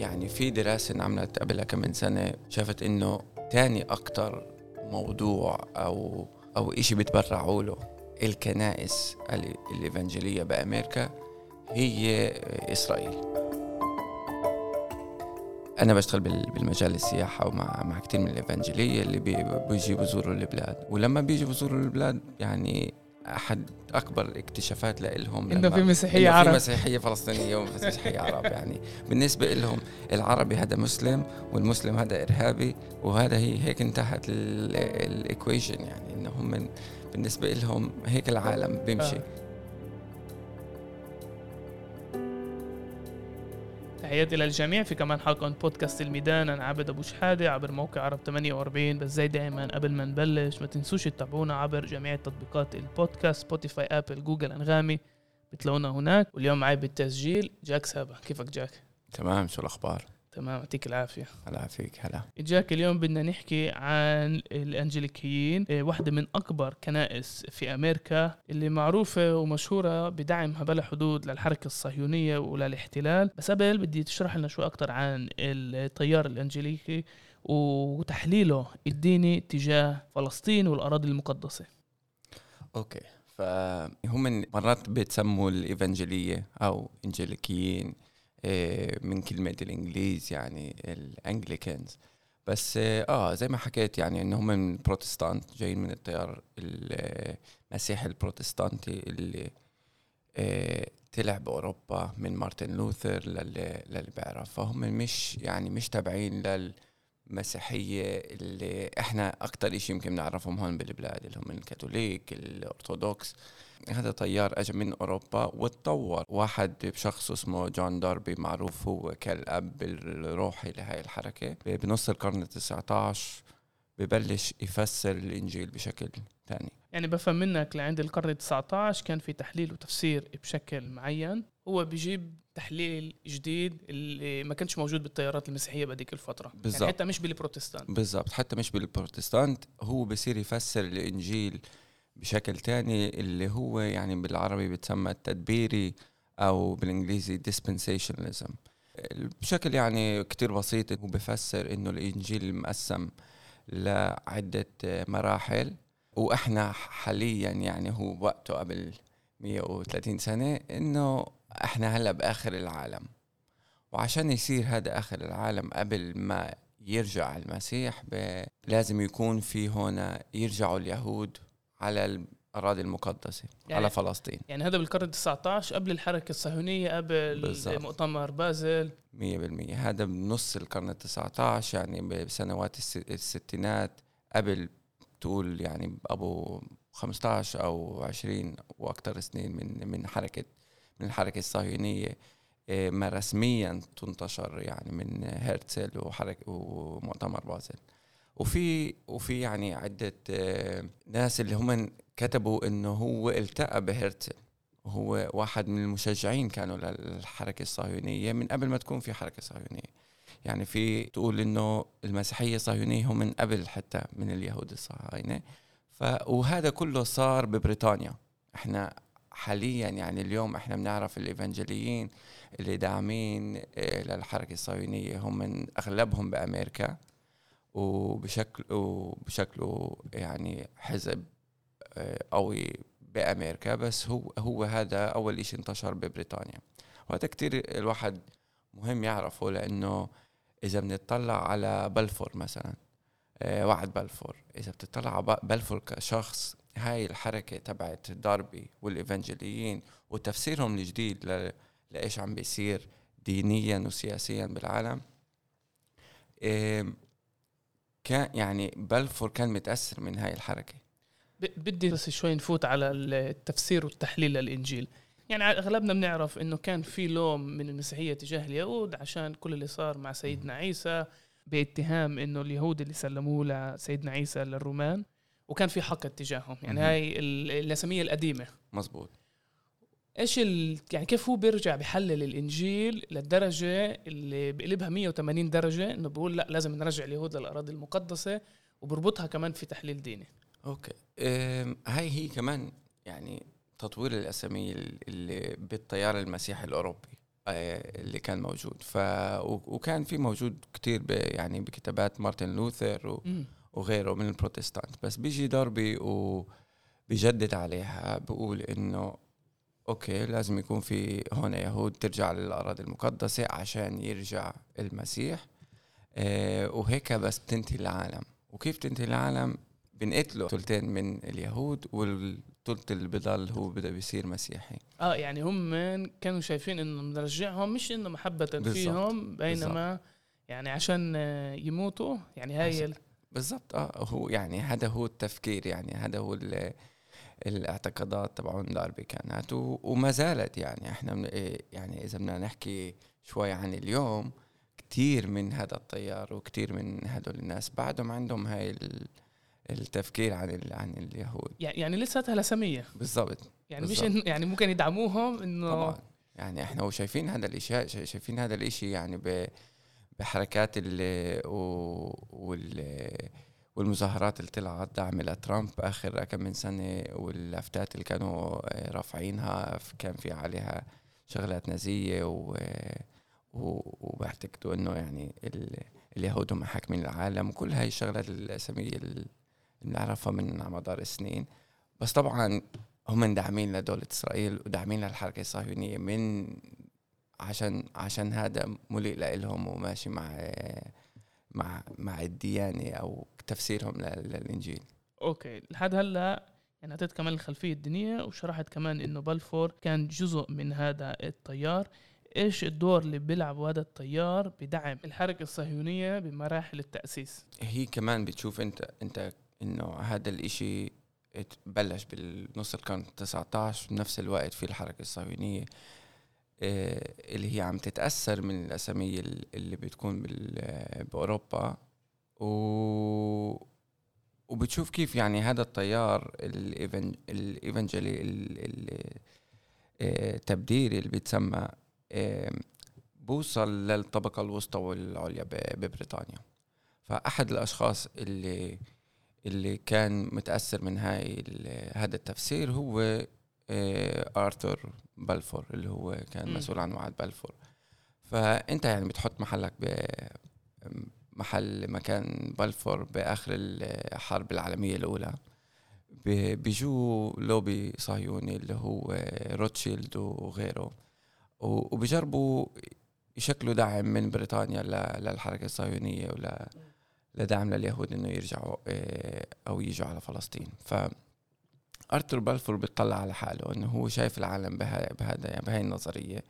يعني في دراسة انعملت قبل كم من سنة شافت إنه تاني أكتر موضوع أو أو إشي بيتبرعوا له الكنائس الإيفانجيلية بأمريكا هي إسرائيل. أنا بشتغل بالمجال السياحة ومع مع كثير من الإيفانجيلية اللي بيجي بزوروا البلاد. ولما بيجي بزوروا البلاد يعني أحد أكبر الاكتشافات لهم إنه في مسيحية عرب في مسيحية فلسطينية ومسيحيه عرب يعني بالنسبة لهم العربي هذا مسلم والمسلم هذا إرهابي وهذا هي هيك انتهت ال equation يعني انهم من بالنسبة لهم هيك العالم بيمشي آه. تحياتي للجميع في كمان حلقة من بودكاست الميدان. أنا عابد أبو شحادة عبر موقع عرب 48 بس زي دائما قبل ما نبلش ما تنسوش تتابعونا عبر جميع تطبيقات البودكاست سبوتيفاي أبل جوجل أنغامي. بتلاقونا هناك. واليوم معي بالتسجيل جاك سابا كيفك جاك؟ تمام. شو الأخبار؟ تمام يعطيك العافية. هلا فيك هلا. جاك اليوم بدنا نحكي عن الأنجليكيين إيه، واحدة من أكبر كنائس في أمريكا اللي معروفة ومشهورة بدعمها بلا حدود للحركة الصهيونية وللاحتلال. بس قبل بدي تشرح لنا شوي أكتر عن التيار الأنجليكي وتحليله الديني تجاه فلسطين والأراضي المقدسة. Okay فهم مرات بيتسموا ال evangelical ية أو إنجليكيين من كلمة الإنجليز يعني ال Anglicans. بس آه زي ما حكيت يعني انهم من بروتستانت جايين من التيار المسيحي البروتستانتي اللي آه طلع بأوروبا من مارتن لوثر للي, للي بيعرف فهم مش يعني مش تابعين للمسيحية اللي إحنا أكثر شيء يمكن نعرفهم هون بالبلاد اللي هم الكاثوليك الأرثوذكس. هذا طيار اجى من أوروبا وتطور. واحد بشخص اسمه جون داربي معروف هو كالأب الروحي لهي الحركة. بنص القرن ال19 ببلش يفسر الإنجيل بشكل ثاني. يعني بفهم منك لعند القرن ال19 كان في تحليل وتفسير بشكل معين. هو بيجيب تحليل جديد اللي ما كانش موجود بالتيارات المسيحية بهذيك الفترة. بالزبط. يعني حتى مش بالبروتستانت. بالضبط. حتى مش بالبروتستانت. هو بصير يفسر الإنجيل بشكل تاني اللي هو يعني بالعربي بتسمى التدبيري أو بالإنجليزي dispensationalism. بشكل يعني كتير بسيط هو بفسر إنه الإنجيل مقسم لعدة مراحل وإحنا حاليا يعني هو وقته قبل 130 سنة إنه إحنا هلأ بآخر العالم. وعشان يصير هذا آخر العالم قبل ما يرجع المسيح لازم يكون في هنا يرجعوا اليهود على الأراضي المقدسة يعني على فلسطين. يعني هذا بالقرن 19 قبل الحركة الصهيونية قبل بالزبط. مؤتمر بازل. 100% هذا بنص القرن ال 19 يعني بسنوات الستينات قبل تقول يعني أبو 15 أو 20 وأكثر سنين من من حركة من الحركة الصهيونية. آه، ما رسميا تنتشر يعني من هرتزل وحركة ومؤتمر بازل. وفي وفي يعني عدة آه، ناس اللي هم كتبوا إنه هو التقى بهرتزل وهو واحد من المشجعين كانوا للحركة الصهيونية من قبل ما تكون في حركة صهيونية. يعني في تقول إنه المسيحية الصهيونية هم من قبل حتى من اليهود الصهاينة. ف وهذا كله صار ببريطانيا. إحنا حاليا يعني اليوم إحنا بنعرف الايفانجيليين اللي داعمين آه، للحركة الصهيونية هم من أغلبهم بأمريكا. وبشكل وبشكله يعني حزب آه، قوي بأمريكا. بس هو هو هذا أول شيء انتشر ببريطانيا. وهذا كتير الواحد مهم يعرفه لأنه إذا بنطلع على بلفور مثلا آه، وعد بلفور إذا بتطلع على بلفور كشخص هاي الحركة تبعت داربي والإيفانجيليين وتفسيرهم الجديد لإيش عم بيصير دينيا وسياسيا بالعالم كان يعني بلفور كان متأثر من هاي الحركة. بدي بس شوي نفوت على التفسير والتحليل للإنجيل. يعني أغلبنا بنعرف إنه كان في لوم من المسيحية تجاه اليهود عشان كل اللي صار مع سيدنا عيسى باتهام إنه اليهود اللي سلموه لسيدنا عيسى للرومان وكان في حقد تجاههم يعني هاي الاساميه القديمة. مزبوط إيش ال... يعني كيف هو بيرجع بحلل الإنجيل للدرجة اللي بقلبها 180 درجة؟ إنه بقول لا لازم نرجع اليهود للأراضي المقدسة وبربطها كمان في تحليل ديني. Okay. هاي هي كمان يعني تطوير الأسامي اللي بالتيار المسيحي الأوروبي اللي كان موجود. ف وكان في موجود كتير ب... يعني بكتابات مارتن لوثر و... وغيره من البروتستانت. بس بيجي داربي وبيجدد عليها بقول إنه أوكي لازم يكون في هون يهود ترجع للأراضي المقدسة عشان يرجع المسيح آه وهيك بس بتنتهي العالم وكيف تنتهي العالم بنقتلوا ثلثين من اليهود والثلث اللي بضل هو بده بيصير مسيحي آه يعني هم كانوا شايفين انه نرجعهم مش إنه محبة بالزبط. فيهم بينما بالزبط. يعني عشان يموتوا يعني هاي بالضبط آه هو يعني هذا هو التفكير يعني هذا هو الاعتقادات تبعون داربي كانت وما زالت يعني. إحنا يعني إذا بدنا نحكي شوي عن اليوم كثير من هذا التيار وكثير من هدول الناس بعدهم عندهم هاي التفكير عن عن اليهود. يعني لساتها لسميه بالضبط. يعني بالزبط. مش يعني ممكن يدعموهم إنه طبعا. يعني إحنا وشايفين هذا الاشي شايفين هذا الإشي يعني ب بحركات ال وال والمظاهرات اللي طلعت دعم لترامب آخر كم من سنة واللافتات اللي كانوا رافعينها كان في عليها شغلات نازية و وبعتقدوا إنه يعني اليهود هم حاكمين العالم وكل هاي الشغلات الأسامية اللي بنعرفها من مدار السنين. بس طبعا هم داعمين لدولة إسرائيل وداعمين للحركة الصهيونية من عشان عشان هذا مليء لهم وماشي مع مع مع الديانة أو تفسيرهم للإنجيل. أوكي. لحد هلأ يعني أعطيت كمان الخلفية الدينية وشرحت كمان إنه بلفور كان جزء من هذا التيار. إيش الدور اللي بيلعبه هذا التيار بدعم الحركة الصهيونية بمراحل التأسيس؟ هي كمان بتشوف أنت أنت إنه هذا الإشي بلش بالنص القرن 19 بنفس الوقت في الحركة الصهيونية. اللي هي عم تتأثر من الأسامي اللي بتكون بأوروبا. و وبتشوف كيف يعني هذا التيار الايفنجلي التبديري اللي بيتسمى بوصل للطبقة الوسطى والعليا ببريطانيا. فأحد الأشخاص اللي اللي كان متأثر من هاي هذا التفسير هو آه، آرثر بلفور اللي هو كان مسؤول عن وعد بلفور فأنت يعني بتحط محلك محل مكان بلفور بآخر الحرب العالمية الأولى. بيجوا لوبي صهيوني اللي هو روتشيلد وغيره. وبيجربوا يشكلوا دعم من بريطانيا للحركة الصهيونية ولا لدعم لليهود إنه يرجعوا آه، أو يجوا على فلسطين. ف ارثر بلفور بيطلع على حاله إنه هو شايف العالم بهذا يعني بهاي النظرية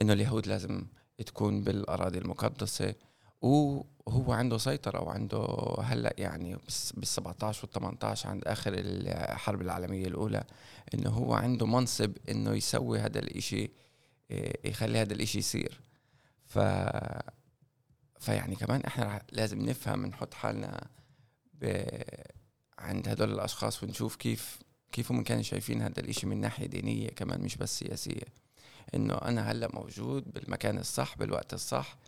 إنه اليهود لازم تكون بالأراضي المقدسة وهو عنده سيطرة وعنده هلأ يعني بال 17 وال 18 عند آخر الحرب العالمية الأولى إنه هو عنده منصب إنه يسوي هذا الإشي آه، يخلي هذا الإشي يصير. ف فيعني كمان إحنا لازم نفهم نحط حالنا ب... عند هدول الأشخاص ونشوف كيف كيف هم كانوا شايفين هذا الإشي من ناحية دينية كمان مش بس سياسية. إنه أنا هلأ موجود بالمكان الصح بالوقت الصح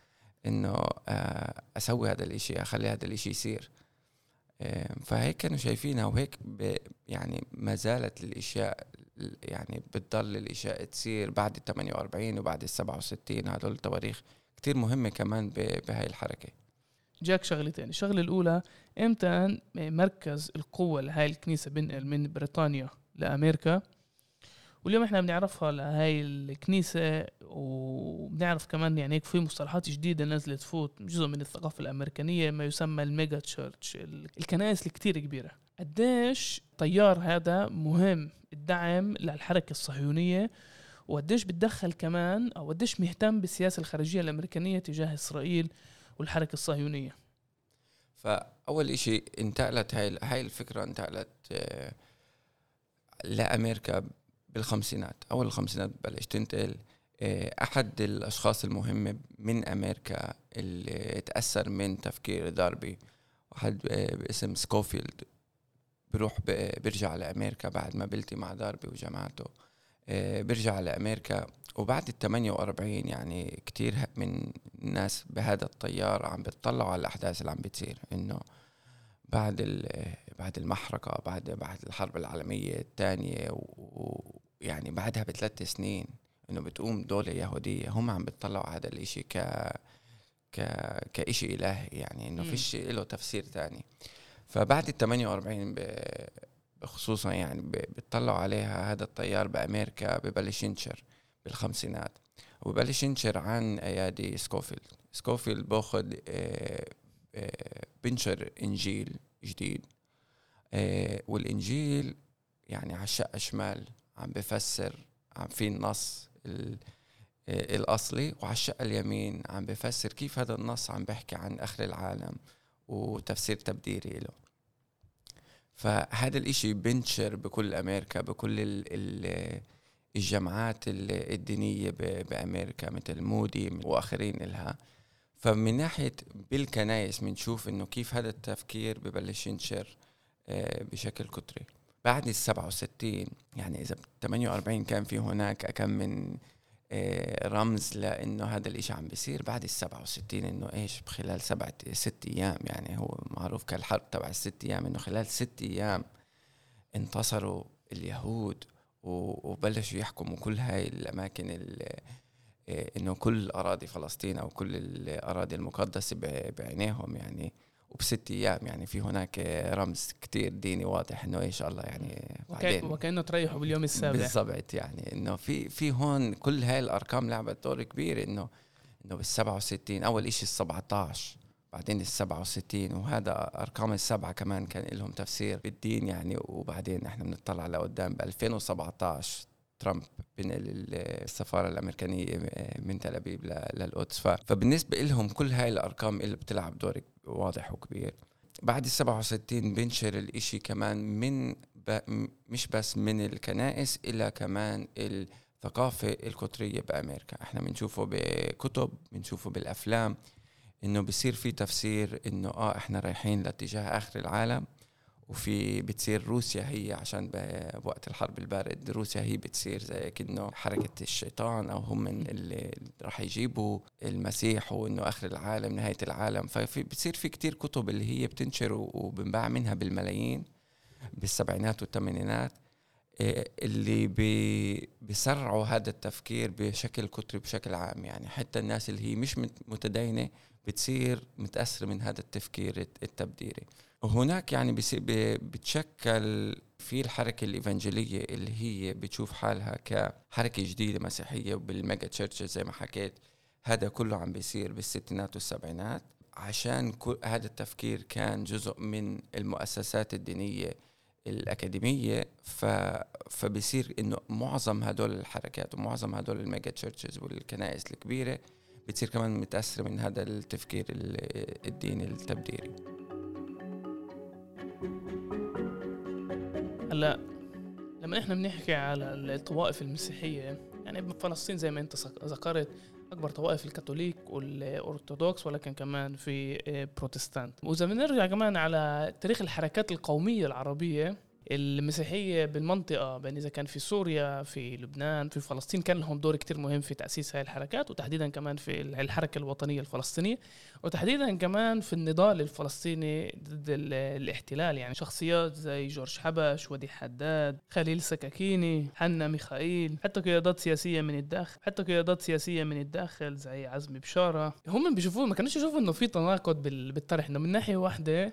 إنه آه، أسوي هذا الإشي أخلي هذا الإشي يصير. فهيك كانوا شايفينها وهيك يعني ما زالت الأشياء يعني بتضل الأشياء تصير بعد ال 48 وبعد ال 67 هدول التواريخ كتير مهمة كمان بهاي الحركة. جاك شغلتين الشغلة الأولى إمتى مركز القوة لهاي الكنيسة بنقل من بريطانيا لأمريكا؟ واليوم إحنا بنعرفها لهاي الكنيسة وبنعرف كمان يعني هيك في مصطلحات جديدة نزلت تفوت جزء من الثقافة الأمريكانية ما يسمى ال mega church الكنائس الكتير كبيرة. قديش طيار هذا مهم الدعم للحركة الصهيونية وقديش بتدخل كمان أو قديش مهتم بالسياسة الخارجية الأمريكانية تجاه إسرائيل؟ والحركة الصهيونية. فأول إشي انتقلت هاي هاي الفكرة انتقلت آه، لأمريكا بالخمسينات. أول الخمسينات بلش تنتقل آه، أحد الأشخاص المهمة من أمريكا اللي تأثر من تفكير داربي واحد آه، باسم سكوفيلد بروح بيرجع لأمريكا بعد ما بلتي مع داربي وجماعته. آه، بيرجع لأمريكا وبعد ال 48 يعني كتير من الناس بهذا التيار عم بتطلعوا على الأحداث اللي عم بتصير إنه بعد بعد المحرقة بعد بعد الحرب العالمية الثانية ويعني بعدها بثلاث سنين إنه بتقوم دولة يهودية. هم عم بيطلعوا هذا الإشي ك ك كإشي إلهي يعني إنه مم. فيش له تفسير تاني. فبعد ال 48 ب... خصوصا يعني بيطلعوا عليها هذا التيار بأمريكا ببلش ينشر بالخمسينات. وببلش ينشر عن أيادي سكوفيلد. سكوفيلد بأخذ آه، آه، بنشر إنجيل جديد. آه، والإنجيل يعني على الشقة شمال عم بفسر عم في النص ال- الأصلي وعلى الشقة اليمين عم بفسر كيف هذا النص عم بيحكي عن اخر العالم وتفسير تبديري له. فهذا الإشي بنشر بكل أمريكا بكل ال ال الجامعات ال- الدينية بأمريكا مثل مودي وآخرين إلها. فمن ناحية بالكنايس بنشوف إنه كيف هذا التفكير ببلش ينشر آه، بشكل كتري بعد ال 67 يعني إذا ب 48 كان في هناك أكم من رمز لإنه هذا الإشي عم بيصير بعد ال 67 إنه إيش خلال سبعة ست أيام يعني هو معروف كالحرب تبع الست أيام إنه خلال ست أيام انتصروا اليهود وبلشوا يحكموا كل هاي الأماكن ال- آه، إنه كل أراضي فلسطين أو كل الأراضي المقدسة بعينيهم يعني وبست أيام يعني في هناك رمز كتير ديني واضح إنه إيش الله يعني وكأن وكأنه تريحوا باليوم السابع. بالضبط يعني إنه في في هون كل هاي الأرقام لعبت دور كبير انه إنه بال 67 أول شيء ال 17 بعدين ال 67 وهذا أرقام السبعة كمان كان لهم تفسير بالدين يعني وبعدين إحنا بنطلع لقدام ب 2017 ترامب بنقل السفارة الأمريكانية من تل أبيب للقدس. فبالنسبة لهم كل هاي الأرقام اللي بتلعب دور واضح وكبير. بعد ال 67 بنشر الإشي كمان من ب... مش بس من الكنائس إلا كمان الثقافة القطرية بأمريكا. إحنا بنشوفه بكتب بنشوفه بالأفلام إنه بصير في تفسير إنه آه إحنا رايحين لاتجاه آخر العالم. وفي بتصير روسيا هي عشان بوقت الحرب البارد روسيا هي بتصير زي كأنه حركة الشيطان أو هم من اللي راح يجيبوا المسيح وإنه آخر العالم نهاية العالم. ففي بتصير في كتير كتب اللي هي بتنشر وبنباع منها بالملايين بالسبعينات والثمانينات. إيه، اللي بي بيسرعوا هذا التفكير بشكل كتري بشكل عام. يعني حتى الناس اللي هي مش مت- متدينة بتصير متأثرة من هذا التفكير الت- التدبيري وهناك يعني بتشكل في الحركة ال evangelical ية اللي هي بتشوف حالها كحركة جديدة مسيحية وبال mega churches زي ما حكيت. هذا كله عم بيصير بالستينات والسبعينات. عشان كل هذا التفكير كان جزء من المؤسسات الدينية الأكاديمية ف... فبصير إنه معظم هدول الحركات ومعظم هدول ال mega churches والكنائس الكبيرة بتصير كمان متأثرة من هذا التفكير ال- الديني التدبيري هلا لما إحنا بنحكي على الطوائف المسيحية يعني بفلسطين زي ما انت ذك- ذكرت أكبر طوائف الكاثوليك والأرثوذكس ولكن كمان في آه، بروتستانت. وإذا بنرجع كمان على تاريخ الحركات القومية العربية المسيحية بالمنطقة بين إذا كان في سوريا في لبنان في فلسطين كان لهم دور كتير مهم في تأسيس هاي الحركات وتحديدا كمان في الحركة الوطنية الفلسطينية وتحديدا كمان في النضال الفلسطيني ضد ال- الاحتلال. يعني شخصيات زي جورج حبش ودي حداد خليل سكاكيني حنا ميخائيل حتى قيادات سياسية من الداخل حتى قيادات سياسية من الداخل زي عزمي بشارة. هم بيشوفوا ما كانوش يشوفوا إنه في تناقض بال- بالطرح إنه من ناحية واحدة آه،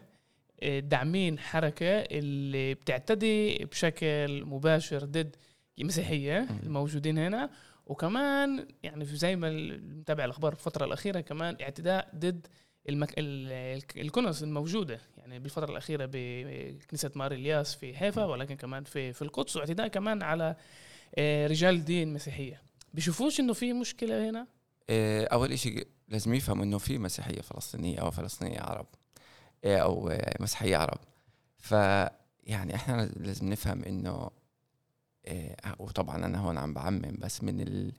داعمين حركة اللي بتعتدي بشكل مباشر ضد المسيحية مم. الموجودين هنا وكمان يعني في زي ما متابع الأخبار الفترة الأخيرة كمان اعتداء ضد المك... ال- ال- الكنس الموجودة. يعني بالفترة الأخيرة بكنيسة مار إلياس في حيفا ولكن كمان في في القدس واعتداء كمان على آه، رجال دين مسيحية. بيشوفوش إنه في مشكلة هنا؟ إيه، أول إشي لازم يفهم إنه في مسيحية فلسطينية أو فلسطينية عرب. إيه، أو آه، مسيحية عرب فيعني إحنا لازم نفهم إنه إيه، وطبعا أنا هون عم بعمم بس من ال...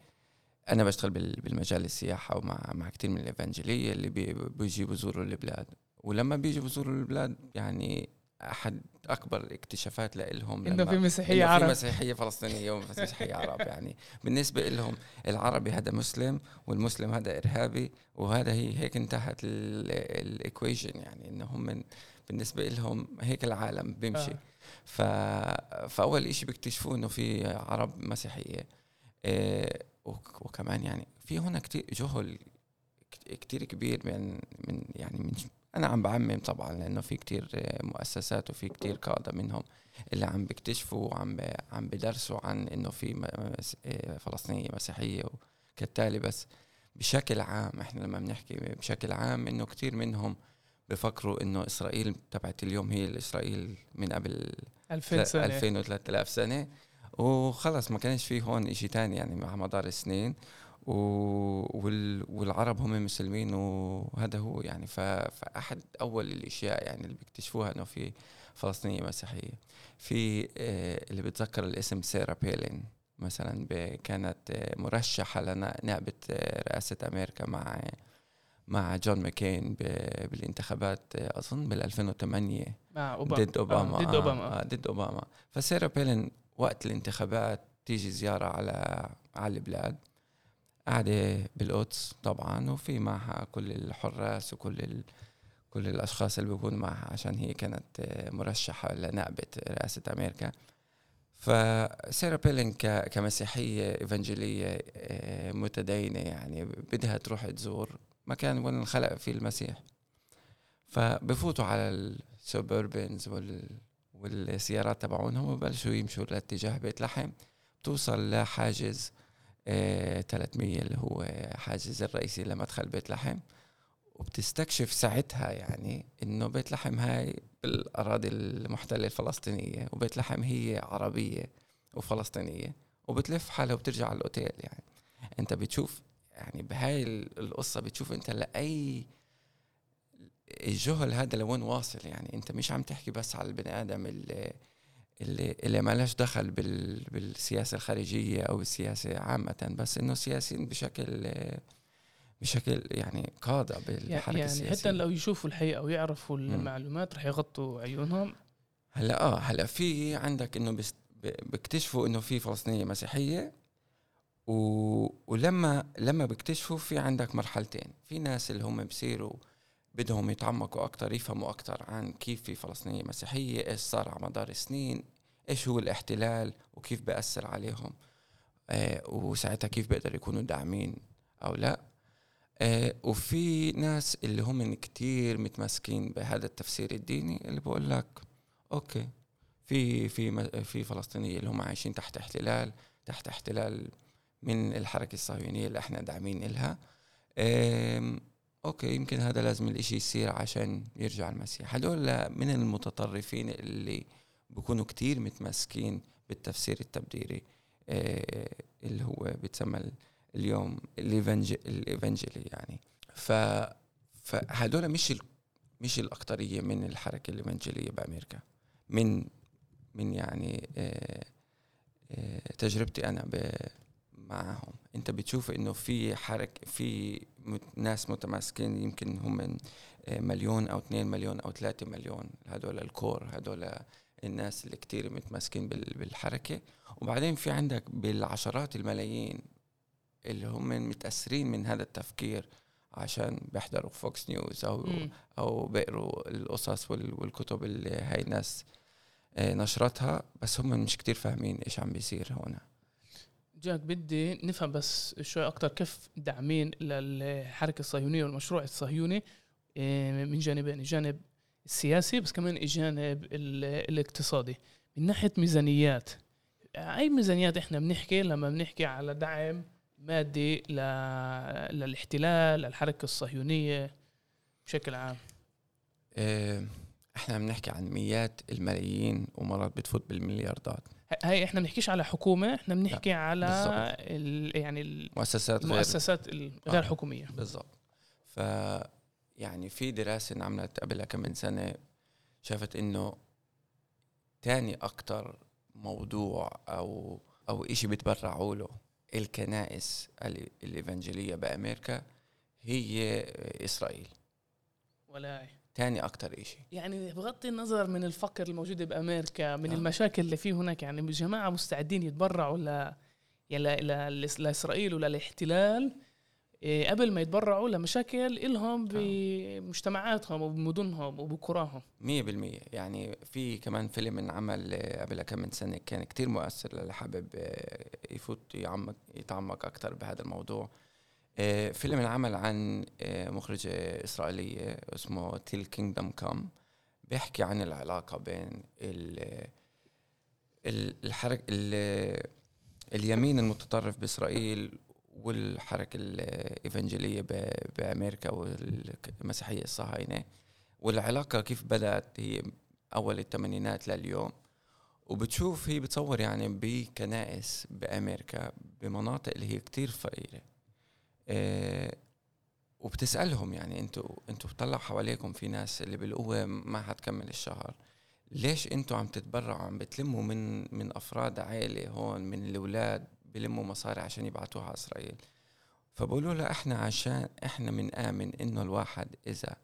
أنا بشتغل بال- بالمجال السياحة ومع مع كتير من الإيفانجيلية اللي بي- بيجي بيزوروا البلاد. ولما بيجوا بيزوروا البلاد يعني أحد أكبر الاكتشافات لإلهم إنه في مسيحية إنه في عرب. مسيحية فلسطينية ومسيحية عرب يعني. بالنسبة لهم العربي هذا مسلم والمسلم هذا إرهابي وهذا هي هيك انتهت الإيكويشن يعني إنهم من بالنسبة لهم هيك العالم بيمشي. آه. ف... فأول إشي بيكتشفوه إنه في عرب مسيحية آه، وك- وكمان يعني في هنا كتير جهل كت- كتير كبير من من يعني من أنا عم بعمم طبعا لأنه في كتير آه، مؤسسات وفي كتير قادة منهم اللي عم بيكتشفوا وعم عم بدرسوا عن إنه في آه، فلسطينية مسيحية وكالتالي بس بشكل عام إحنا لما بنحكي بشكل عام إنه كتير منهم بفكروا إنه إسرائيل تبعت اليوم هي إسرائيل من قبل 2000 سنة 2000 و 3000 سنة وخلص ما كانش في هون إشي تاني يعني مع مدار السنين. والعرب هم مسلمين وهذا هو يعني. ف... فأحد أول الأشياء يعني اللي بيكتشفوها إنه في فلسطينية مسيحية. في آه، اللي بتذكر الاسم سيرا بيلين مثلا ب... كانت آه، مرشحة لنائبة آه، رئاسة أمريكا مع مع جون ماكين. بالانتخابات أظن بال 2008 مع أوباما. ضد أوباما. ضد أوباما. ضد أوباما. فسيرا بيلين وقت الانتخابات تيجي زيارة على على البلاد. قاعدة بالقدس طبعا وفي معها كل الحراس وكل ال... كل الأشخاص اللي بيكونوا معها عشان هي كانت آه، مرشحة لنائبه رئاسة أمريكا. فسيرا بيلين ك... كمسيحية إيفانجيلية آه، متدينة يعني بدها تروح تزور مكان وين انخلق فيه المسيح. فبفوتوا على السوبربنز وال والسيارات تبعونهم وبلشوا يمشوا لاتجاه بيت لحم. بتوصل لحاجز 300 اللي هو حاجز الرئيسي لمدخل بيت لحم. وبتستكشف ساعتها يعني إنه بيت لحم هاي بالأراضي المحتلة الفلسطينية وبيت لحم هي عربية وفلسطينية وبتلف حالها وبترجع على الأوتيل يعني. أنت بتشوف يعني بهاي القصة بتشوف أنت لأي الجهل هذا لوين واصل يعني. أنت مش عم تحكي بس على البني آدم اللي اللي اللي ما لهش دخل بال بالسياسة الخارجية أو السياسة عامة بس إنه سياسيين بشكل بشكل يعني قادة بالحركه يعني السياسيه حتى لو يشوفوا الحقيقة ويعرفوا. المعلومات رح يغطوا عيونهم. هلا آه هلا في عندك إنه بيكتشفوا إنه في فلسطينية مسيحية و... ولما لما بيكتشفوا في عندك مرحلتين. في ناس اللي هم بصيروا بدهم يتعمقوا أكثر يفهموا أكثر عن كيف في فلسطينية مسيحية إيش صار على مدار السنين. إيش هو الاحتلال وكيف بأثر عليهم؟ آه وساعتها كيف بيقدروا يكونوا داعمين أو لا؟ آه وفي ناس اللي هم كتير متمسكين بهذا التفسير الديني اللي بقول لك okay في في في فلسطينيه اللي هم عايشين تحت احتلال تحت احتلال من الحركة الصهيونية اللي إحنا داعمين إلها. آم، okay يمكن هذا لازم الإشي يصير عشان يرجع المسيح. هدول من المتطرفين اللي بيكونوا كتير متمسكين بالتفسير التبديري آه، اللي هو بيتسمى ال- اليوم الإيفانجيلي يعني. ف فهدول مش ال... مش الأكترية من الحركة الإيفانجيلية بأمريكا. من من يعني آه، آه، تجربتي أنا ب معهم. أنت بتشوف إنه في حركه في ناس متماسكين يمكن هم من مليون أو اثنين مليون أو ثلاثة مليون. هدول ال core هدول الناس اللي كتير متماسكين بال- بالحركة. وبعدين في عندك بالعشرات الملايين اللي هم متأثرين من هذا التفكير عشان بيحضروا Fox News مم. أو بيقروا القصص وال- والكتب اللي هاي الناس آه، نشرتها. بس هم مش كتير فاهمين إيش عم بيصير هنا جاك بدي نفهم بس شوي أكتر كيف داعمين للحركة الصهيونية والمشروع الصهيوني إيه، من جانبين. الجانب السياسي بس كمان الجانب ال- الاقتصادي. من ناحية ميزانيات أي ميزانيات إحنا بنحكي لما بنحكي على دعم مادي ل... للاحتلال للحركة الصهيونية بشكل عام. آه، إحنا بنحكي عن مئات الملايين ومرات بتفوت بالملياردات. هاي إحنا بنحكيش على حكومة إحنا بنحكي على. ال... يعني مؤسسات غير. المؤسسات الغير حكومية. بالضبط. ف يعني في دراسة انعملت قبل كم من سنة شافت إنه تاني أكتر موضوع أو أو إشي بتبرعوا له الكنائس ال- الإيفانجيلية بأمريكا هي إسرائيل. ولا تاني أكتر إشي. يعني بغض النظر من الفقر الموجود بأمريكا من آه. المشاكل اللي في هناك يعني جماعة مستعدين يتبرعوا ل يعني ل... ل... لإسرائيل وللاحتلال إيه، قبل ما يتبرعوا لمشاكل إلهم بمجتمعاتهم وبمدنهم وبقراهم مية بالمية. يعني في كمان فيلم انعمل قبل كم من سنة كان كتير مؤثر للي حابب يفوت يعمق يتعمق أكتر بهذا الموضوع. فيلم انعمل عن مخرجة إسرائيلية اسمه تيل كينجدم كام بيحكي عن العلاقة بين الحركة اليمين المتطرف بإسرائيل والحركة الإيفانجيلية بأمريكا والمسيحية الصهاينة. والعلاقة كيف بدأت؟ هي أول الثمانينات لليوم. وبتشوف هي بتصور يعني بكنائس بأمريكا بمناطق اللي هي كتير فقيرة. إيه وبتسألهم يعني أنتوا أنتوا بتطلعوا حواليكم في ناس اللي بالقوة ما حتكمل الشهر. ليش أنتوا عم تتبرعوا عم بتلموا من من أفراد عائلة هون من الأولاد؟ بلموا مصاري عشان يبعتوها على إسرائيل. فبقولوا له إحنا عشان إحنا بنآمن إنه الواحد إذا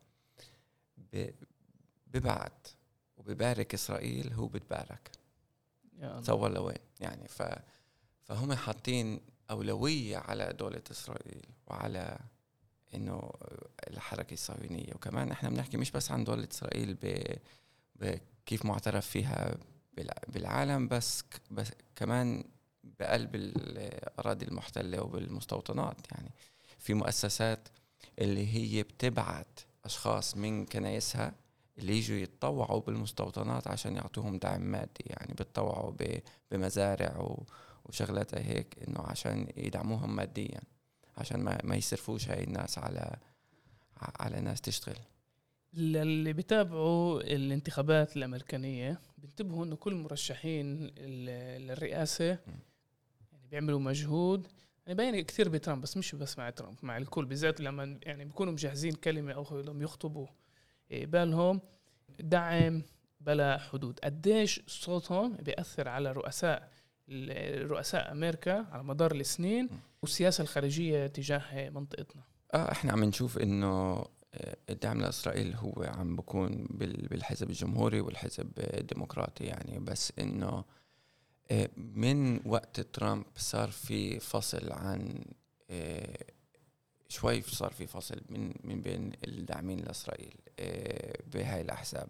ببعت وببارك إسرائيل هو بتبارك. تصور لوين؟ يعني ف فهم حاطين أولوية على دولة إسرائيل وعلى إنه الحركة الصهيونية. وكمان إحنا بنحكي مش بس عن دولة إسرائيل ب... بكيف معترف فيها بالعالم بس بس كمان بقلب الأراضي المحتلة وبالمستوطنات. يعني في مؤسسات اللي هي بتبعت أشخاص من كنايسها اللي يجوا يتطوعوا بالمستوطنات عشان يعطوهم دعم مادي. يعني بتطوعوا بمزارع وشغلات هيك إنه عشان يدعموهم ماديا عشان ما ما يصرفوش هاي الناس على على ناس تشتغل. اللي بيتابعوا الانتخابات الأمريكانية بينتبهوا إنه كل المرشحين للرئاسة بيعملوا مجهود. يعني باين كثير بترامب بس مش بس مع ترامب مع الكل بالذات لما يعني بيكونوا مجهزين كلمة أو لما يخطبوا إيه، بالهم. دعم بلا حدود. قديش صوتهم بيأثر على رؤساء رؤساء أمريكا على مدار السنين والسياسة الخارجية تجاه منطقتنا؟ آه إحنا عم نشوف إنه آه، الدعم لإسرائيل هو عم بكون بالحزب الجمهوري والحزب الديمقراطي يعني بس إنه من وقت ترامب صار في فصل عن آه، شوي صار في فصل من من بين الداعمين لإسرائيل آه، بهاي الأحزاب.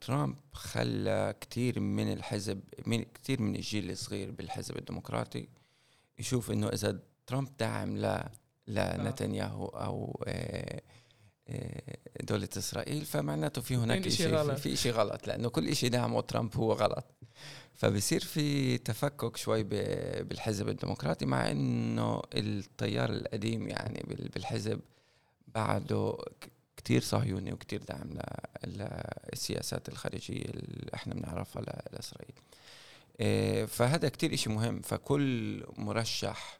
ترامب خلى كثير من الحزب من كثير من الجيل الصغير بالحزب الديمقراطي يشوف إنه إذا ترامب داعم ل لنتنياهو أو دولة إسرائيل فمعناته في هناك شيء في شيء غلط لأنه كل شيء دعمه ترامب هو غلط. فبصير في تفكك شوي بالحزب الديمقراطي مع إنه التيار القديم يعني بالحزب بعده كتير صهيوني وكتير دعم للسياسات الخارجية اللي إحنا بنعرفها لإسرائيل. إيه، فهذا كتير إشي مهم. فكل مرشح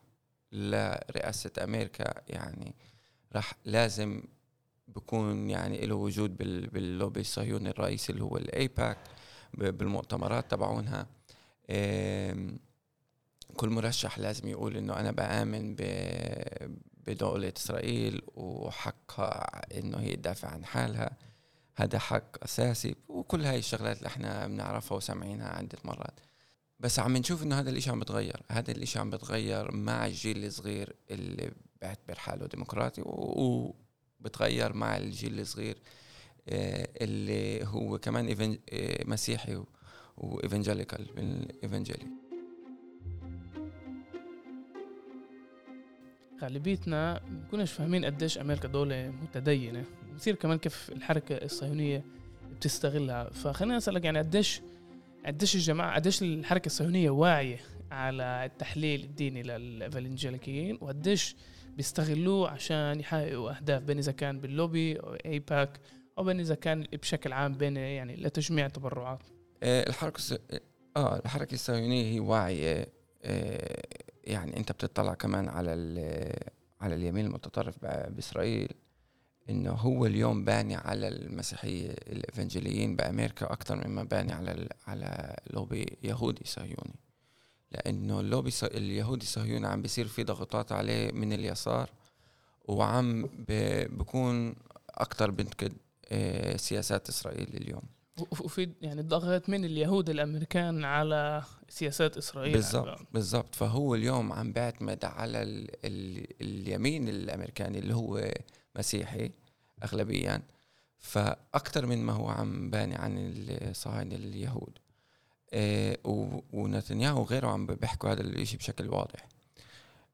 لرئاسة أمريكا يعني راح لازم بكون يعني له وجود باللوبي الصهيوني الرئيسي اللي هو الايباك بالمؤتمرات تبعونها. كل مرشح لازم يقول إنه أنا بآمن بدولة إسرائيل وحقها إنه هي تدافع عن حالها. هذا حق أساسي وكل هاي الشغلات اللي إحنا بنعرفها وسامعينها عدة مرات. بس عم نشوف إنه هذا الإشي عم بتغير. هذا الإشي عم بتغير مع الجيل الصغير اللي بيعتبر حاله ديمقراطي وبتغير مع الجيل الصغير آه، اللي هو كمان آه، مسيحي وإيفنجيليكال بالإيفنجيلي. غالبيتنا بنكونش فاهمين قديش أمريكا دولة متدينة. بصير كمان كيف الحركة الصهيونية بتستغلها. فخليني أسألك يعني قديش قديش الجماعة قديش الحركة الصهيونية واعية على التحليل الديني للإيفانجيليكيين وقديش بيستغلوه عشان يحققوا أهداف بين إذا كان باللوبي أو أيباك أو بين إذا كان بشكل عام بين يعني لتجميع تبرعات آه، الحركة الس... آه الحركة الصهيونية هي واعيه آه يعني أنت بتطلع كمان على على اليمين المتطرف بإسرائيل إنه هو اليوم باني على المسيحية الإفنجيليين بأمريكا أكثر مما باني على على لوبي يهودي صهيوني. لأنه اللوبي اليهودي الصهيوني عم بيصير في ضغوطات عليه من اليسار وعم بكون أكثر بنتقد آه، سياسات إسرائيل اليوم. وفي يعني ضغط من اليهود الأمريكان على سياسات إسرائيل بالضبط بالضبط. فهو اليوم عم بيعتمد على ال ال اليمين الأمريكاني اللي هو مسيحي اغلبيا. فاكثر من ما هو عم باني عن الصهاينه اليهود. ونتنياهو وغيره عم بيحكوا هذا الشيء بشكل واضح.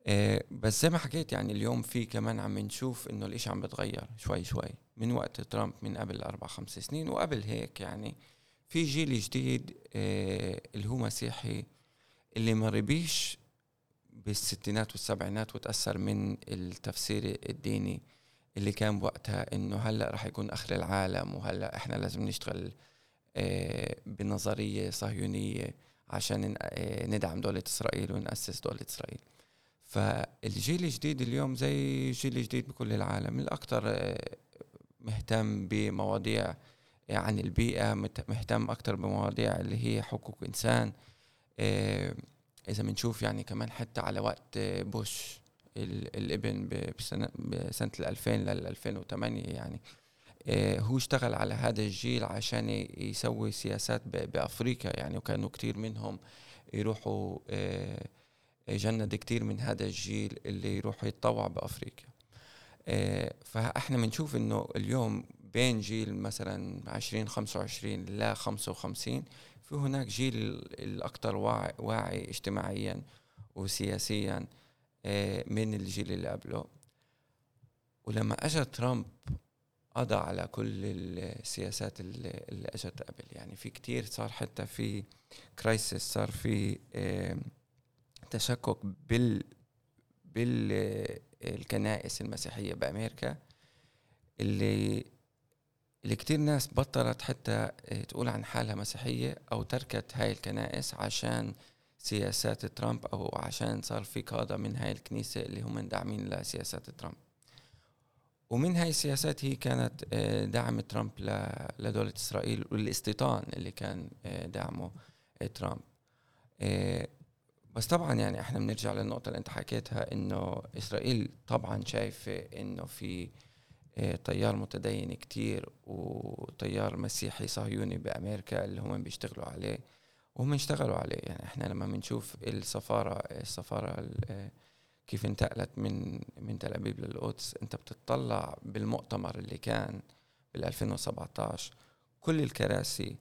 إيه بس زي ما حكيت يعني اليوم في كمان عم نشوف إنه الإشي عم بتغير شوي شوي من وقت ترامب من قبل أربع خمس سنين وقبل هيك يعني. في جيل جديد إيه اللي هو مسيحي اللي ما ربيش بالستينات والسبعينات وتأثر من التفسير الديني اللي كان بوقتها إنه هلأ رح يكون آخر العالم وهلأ إحنا لازم نشتغل آه، بنظرية صهيونية عشان آه، ندعم دولة إسرائيل ونأسس دولة إسرائيل. فالجيل الجديد اليوم زي الجيل الجديد بكل العالم. الأكثر آه، مهتم بمواضيع عن البيئة مهتم أكثر بمواضيع اللي هي حقوق إنسان. إذا بنشوف يعني كمان حتى على وقت بوش الإبن بسنة 2000 لل 2008 يعني. آه، هو اشتغل على هذا الجيل عشان يسوي سياسات بأفريقيا يعني وكانوا كتير منهم يروحوا آه، جند كتير من هذا الجيل اللي يروحوا يتطوع بأفريقيا. آه، فإحنا بنشوف إنه اليوم بين جيل مثلا 20 25 ل 55 في هناك جيل الأكثر واعي اجتماعيا وسياسيا من الجيل اللي قبله. ولما اجى ترامب قضى على كل السياسات اللي, إجت قبل. يعني في كتير صار حتى في كرايسيس صار في تشكك بال بالكنائس المسيحية بأمريكا اللي اللي كتير ناس بطلت حتى تقول عن حالها مسيحية أو تركت هاي الكنائس عشان سياسات ترامب أو عشان صار في قادة من هاي الكنيسة اللي هم داعمين لسياسات ترامب. ومن هاي السياسات هي كانت آه، دعم ترامب لدولة إسرائيل والاستيطان اللي كان آه، دعمه آه، ترامب. بس طبعا يعني إحنا بنرجع للنقطة اللي أنت حكيتها إنه إسرائيل طبعا شايفة إنه في تيار متدين كتير وتيار مسيحي صهيوني بأمريكا اللي هم بيشتغلوا عليه. وهم اشتغلوا عليه. يعني إحنا لما بنشوف السفارة السفارة كيف انتقلت من من تل أبيب للقدس؟ انت بتطلع بالمؤتمر اللي كان بال 2017 كل الكراسي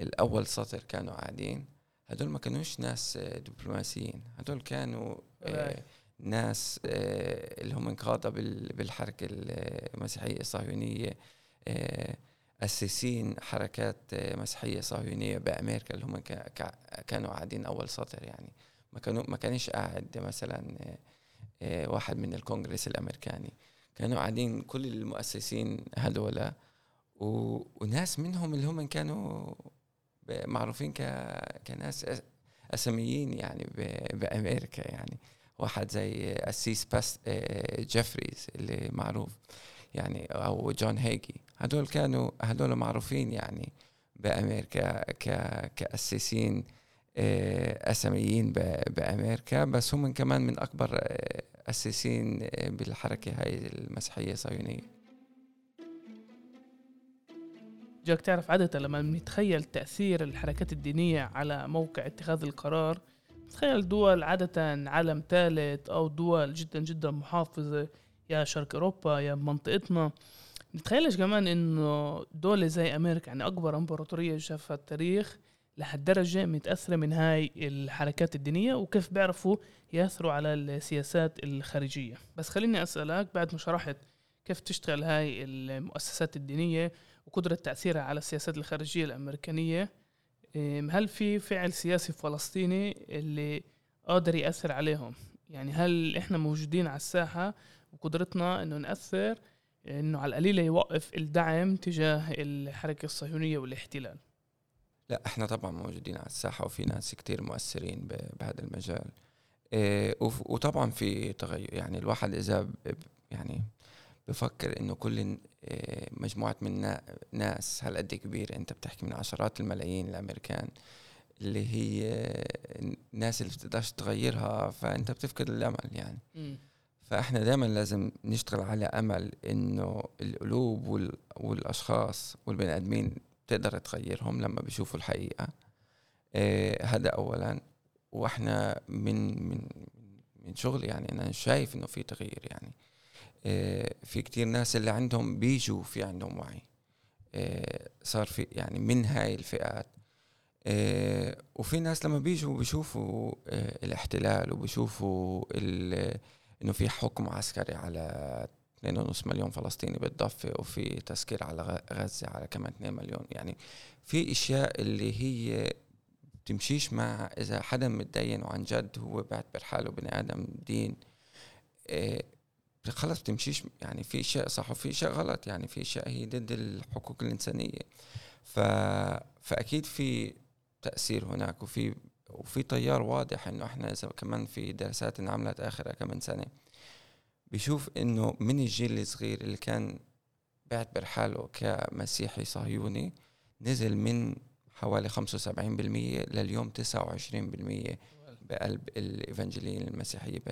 الأول سطر كانوا قاعدين. هدول ما كانوش ناس دبلوماسيين. هدول كانوا آه ناس آه اللي هم انقادة بالحركة المسيحية الصهيونية آه اسسين حركات آه، مسيحية صهيونية بأمريكا اللي هم كانوا قاعدين أول سطر يعني. ما كانوا ما كانش قاعد مثلا آه، واحد من الكونغرس الأمريكاني. كانوا قاعدين كل المؤسسين هذول وناس منهم اللي هم كانوا معروفين كناس أساميين يعني بأمريكا يعني. واحد زي أسيس باس آه، جيفريز اللي معروف يعني أو جون هيجي. هدول كانوا هدول معروفين يعني بأمريكا كاسسين آه، أساميين بأمريكا بس هم كمان من أكبر آه، اسسين آه، بالحركة هاي المسيحية الصهيونية. جاك تعرف عادة لما بنتخيل تأثير الحركات الدينية على موقع اتخاذ القرار تخيل دول عادة عالم ثالث أو دول جدا جدا محافظة يا شرق أوروبا يا منطقتنا. نتخيلش كمان إنه دولة زي أمريكا يعني أكبر إمبراطورية شافها التاريخ لهالدرجة متأثرة من هاي الحركات الدينية وكيف بيعرفوا يأثروا على السياسات الخارجية. بس خليني أسألك بعد ما شرحت كيف تشتغل هاي المؤسسات الدينية وقدرة تأثيرها على السياسات الخارجية الأمريكانية هل في فعل سياسي فلسطيني اللي قادر يأثر عليهم؟ يعني هل إحنا موجودين على الساحة وقدرتنا إنه نأثر إنه على القليلة يوقف الدعم تجاه الحركة الصهيونية والاحتلال؟ لا إحنا طبعا موجودين على الساحة وفي ناس كتير مؤثرين بهذا المجال إيه وطبعا في تغير يعني الواحد إذا يعني بفكر إنه كل إيه مجموعة من ناس هالقد كبير أنت بتحكي من عشرات الملايين الأمريكان اللي هي الناس اللي بتقدرش تغيرها فأنت بتفقد الأمل يعني م. فإحنا دائما لازم نشتغل على أمل إنه القلوب والأشخاص والبني آدمين تقدر تغيرهم لما بيشوفوا الحقيقة. آه هذا أولا. وإحنا من من من شغل يعني أنا شايف إنه في تغيير يعني. آه في كتير ناس اللي عندهم بيجوا في عندهم وعي. آه صار في يعني من هاي الفئات. وفي ناس لما بيجوا بيشوفوا الاحتلال وبيشوفوا إنه في حكم عسكري على 2.5 مليون فلسطيني بالضفة وفي تسكير على غزة على كمان 2 مليون. يعني في أشياء اللي هي بتمشيش مع إذا حدا متدين وعن جد هو بيعتبر حاله بني آدم دين إيه خلص بتمشيش يعني في أشياء صح وفي أشياء غلط. يعني في أشياء هي ضد الحقوق الإنسانية. ف فأكيد في تأثير هناك. وفي وفي تيار واضح إنه إحنا إذا كمان في دراسات انعملت اخر كم سنة بيشوف إنه من الجيل الصغير اللي كان بيعتبر حاله كمسيحي صهيوني نزل من حوالي 75% لليوم 29% بقلب الإيفانجيليين المسيحية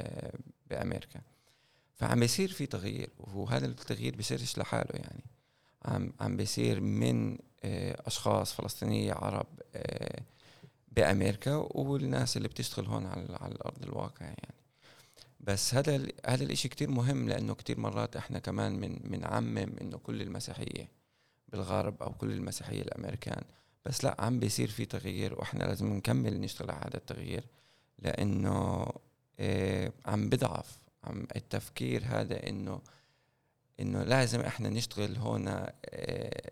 بأمريكا. فعم بيصير في تغيير وهذا التغيير بيصيرش لحاله يعني. عم عم بيصير من آه، أشخاص فلسطينية عرب آه، بأمريكا والناس اللي بتشتغل هون على على الأرض الواقع يعني. بس هذا هذا الإشي كتير مهم لأنه كتير مرات إحنا كمان من بنعمم إنه كل المسيحية بالغرب أو كل المسيحية الأمريكان. بس لا عم بيصير في تغيير وإحنا لازم نكمل نشتغل على هذا التغيير لأنه إيه عم بضعف عم التفكير هذا إنه إنه لازم إحنا نشتغل هون إيه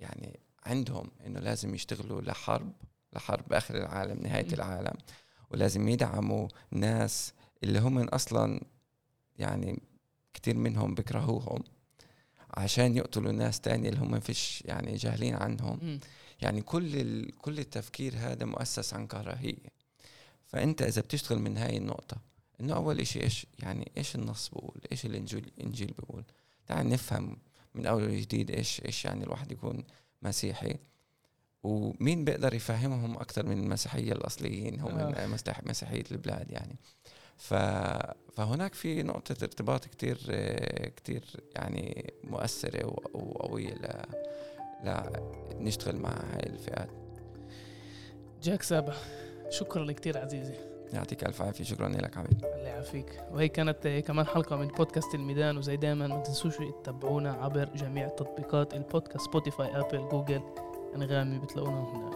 يعني عندهم إنه لازم يشتغلوا لحرب لحرب آخر العالم نهاية العالم ولازم يدعموا ناس اللي هم أصلا يعني كثير منهم بكرهوهم عشان يقتلوا ناس تانية اللي هم فيش يعني جاهلين عنهم. يعني كل. كل التفكير هذا مؤسس عن كراهية. فأنت إذا بتشتغل من هاي النقطة إنه أول إشي إيش؟ يعني إيش النص بقول؟ إيش الإنجيل الانجيل بقول؟ تعال نفهم من أول وجديد إيش إيش يعني الواحد يكون مسيحي. ومين بيقدر يفهمهم أكثر من المسيحية الأصليين؟ هم آه. مسيحية البلاد يعني. ف فهناك في نقطة ارتباط كتير كتير يعني مؤثرة وقوية ل لنشتغل مع هاي الفئات. جاك سابا شكرا كتير عزيزي. يعطيك ألف عافية. شكرا لك حبيبي الله يعافيك. وهي كانت كمان حلقة من بودكاست الميدان. وزي دائما ما تنسوش تتابعونا عبر جميع تطبيقات البودكاست Spotify Apple Google أنغامي بتلاقونا هناك